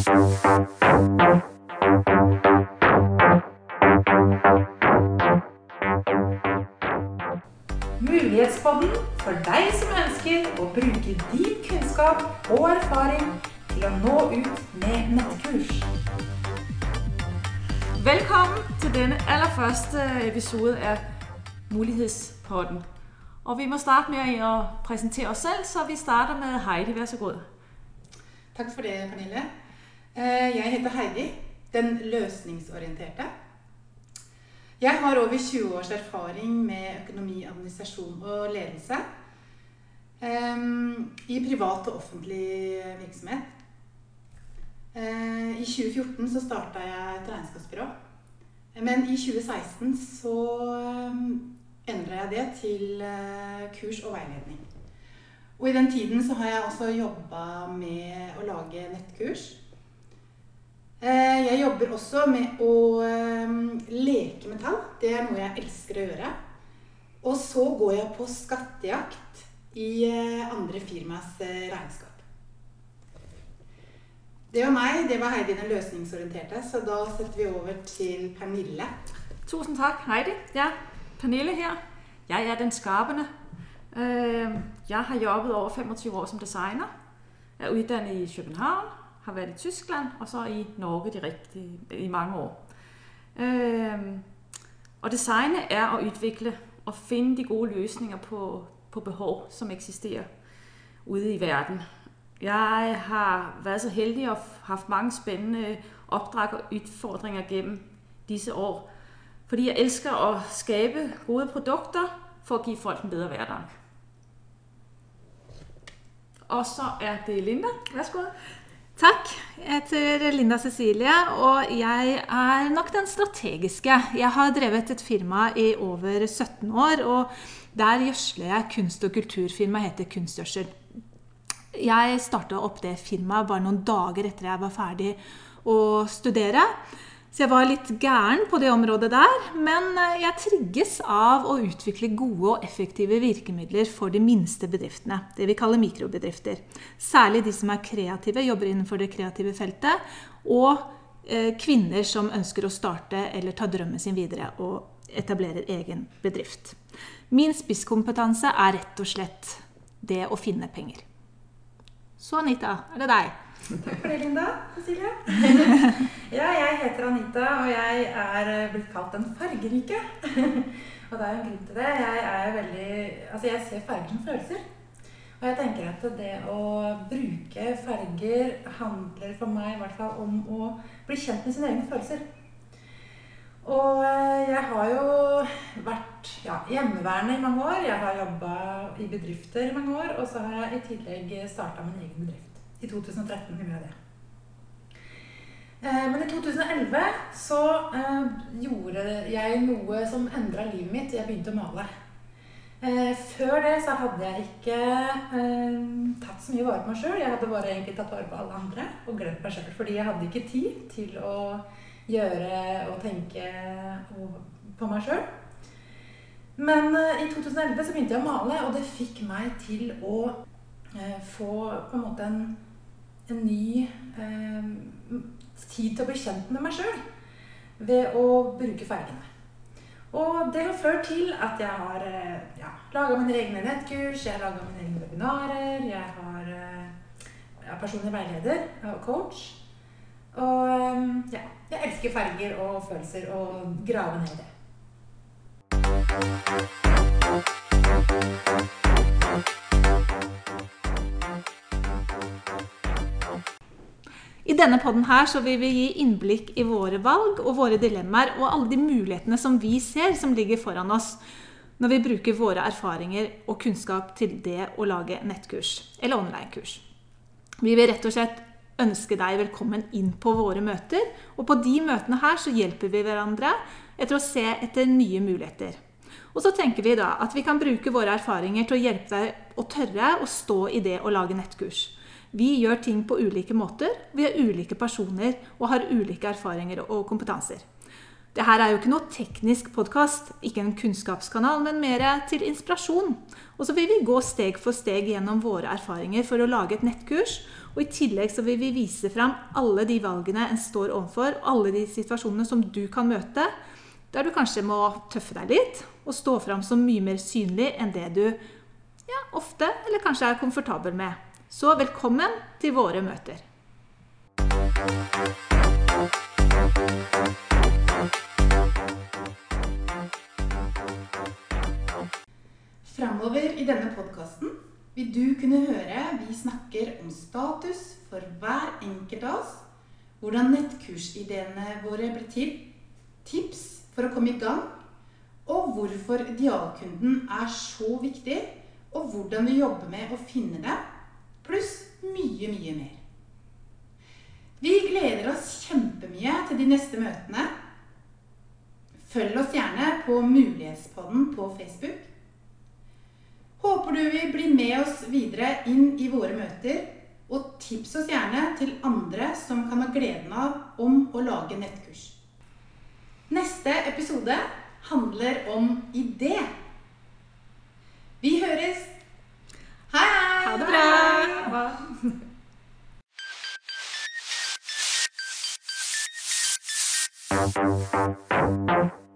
Mulighetspodden for deg som ønsker å bruke din kunnskap og erfaring til å nå ut med nettkurs. Velkommen til denne aller første episode av Mulighetspodden. Og vi må starte med å presentere oss selv, så vi starter med Heidi. Vær så god. Takk for det, Pernille. Eh, Jeg heter Heidi, den løsningsorienterte. Jeg har over 20 års erfaring med økonomi, administrasjon og ledelse i privat og offentlig virksomhet. Eh, I 2014 så starta jeg et regnskapsbyrå. Men i 2016 så endra jeg det til eh, kurs og veiledning. Og i den tiden så har jeg også jobba med å lage nettkurs. Jobber også med å eh, leke med tall. Det er noe jeg elsker å gjøre. Og så går jeg på skattejakt i eh, andre firmas eh, regnskap. Det var meg. Det var Heidi den løsningsorienterte. Så da setter vi over til Pernille. Tusen takk, Heidi. Ja, Pernille her. Jeg er den skapende. Øh, Jeg har jobbet over 25 år som designer. Jeg er utdannet i København, har vært i Tyskland og så i Norge direkte i, i mange år. Og designet er å utvikle og finne de gode løsninger på, på behov som eksisterer ute i verden. Jeg har vært så heldig og hatt mange spennende oppdrag og utfordringer gjennom disse år. Fordi jeg elsker å skape gode produkter for å gi folk en bedre hverdag. Og så er det Linda. Vær så god. Takk. Jeg heter Linda Cecilie, og jeg er nok den strategiske. Jeg har drevet et firma i over 17 år, og der gjødsler jeg kunst- og kulturfirma heter Kunstgjødsel. Jeg starta opp det firmaet bare noen dager etter jeg var ferdig å studere. Så jeg var litt gæren på det området der, men jeg trigges av å utvikle gode og effektive virkemidler for de minste bedriftene. Det vi kaller mikrobedrifter. Særlig de som er kreative, jobber innenfor det kreative feltet. Og eh, kvinner som ønsker å starte eller ta drømmen sin videre og etablerer egen bedrift. Min spisskompetanse er rett og slett det å finne penger. Så Anita, er det deg? Takk for det, Linda. Cecilie. ja, jeg heter Anita, og jeg er blitt kalt den fargerike. og det er jo en grunn til det. Jeg er veldig Altså, jeg ser farger som følelser. Og jeg tenker at det å bruke farger handler for meg i hvert fall om å bli kjent med sine egne følelser. Og eh, jeg har jo vært ja, hjemmeværende i mange år. Jeg har jobba i bedrifter i mange år. Og så har jeg i tillegg starta min egen bedrift. I 2013 gjorde jeg det. Eh, Men i 2011 så eh, gjorde jeg noe som endra livet mitt. Jeg begynte å male. Eh, Før det så hadde jeg ikke tatt så mye vare på meg sjøl. Jeg hadde bare egentlig tatt vare på alle andre og glemt meg sjøl. Fordi jeg hadde ikke tid til å gjøre og tenke på meg sjøl. Men i 2011 så begynte jeg å male, og det fikk meg til å få på en måte en, en ny tid til å bli kjent med meg sjøl ved å bruke fargene. Og det har ført til at jeg har eh, ja, laga mine egne nettkurs, jeg har laga mine egne webinarer, jeg har eh, jeg er personlig veileder og coach. Og eh, ja, jeg elsker farger og følelser og grave ned i det. Denne podden her så vil vi gi innblikk i våre valg og våre dilemmaer og alle de mulighetene som vi ser som ligger foran oss når vi bruker våre erfaringer og kunnskap til det å lage nettkurs eller online-kurs. Vi vil rett og slett ønske deg velkommen inn på våre møter, og på de møtene her så hjelper vi hverandre etter å se etter nye muligheter. Og så tenker vi da at vi kan bruke våre erfaringer til å hjelpe deg å tørre å stå i det å lage nettkurs. Vi gjør ting på ulike måter, vi er ulike personer og har ulike erfaringer og kompetanser. Dette er jo ikke noe teknisk podkast, ikke en kunnskapskanal, men mer til inspirasjon. Og så vil vi gå steg for steg gjennom våre erfaringer for å lage et nettkurs, Og I tillegg så vil vi vise fram alle de valgene en står overfor, alle de situasjonene som du kan møte, der du kanskje må tøffe deg litt og stå fram som mye mer synlig enn det du ja, ofte eller kanskje er komfortabel med. Så velkommen til våre møter. Framover i denne podkasten vil du kunne høre vi snakker om status for hver enkelt av oss, hvordan nettkursideene våre ble til, tips for å komme i gang, og hvorfor idealkunden er så viktig, og hvordan vi jobber med å finne det, pluss mye, mye mer. Vi gleder oss kjempemye til de neste møtene. Følg oss gjerne på Mulighetspodden på Facebook. Håper du vil bli med oss videre inn i våre møter, og tips oss gjerne til andre som kan ha gleden av om å lage nettkurs. Neste episode handler om idé. Vi høres! Hei, hei! Ha det bra! Ha det.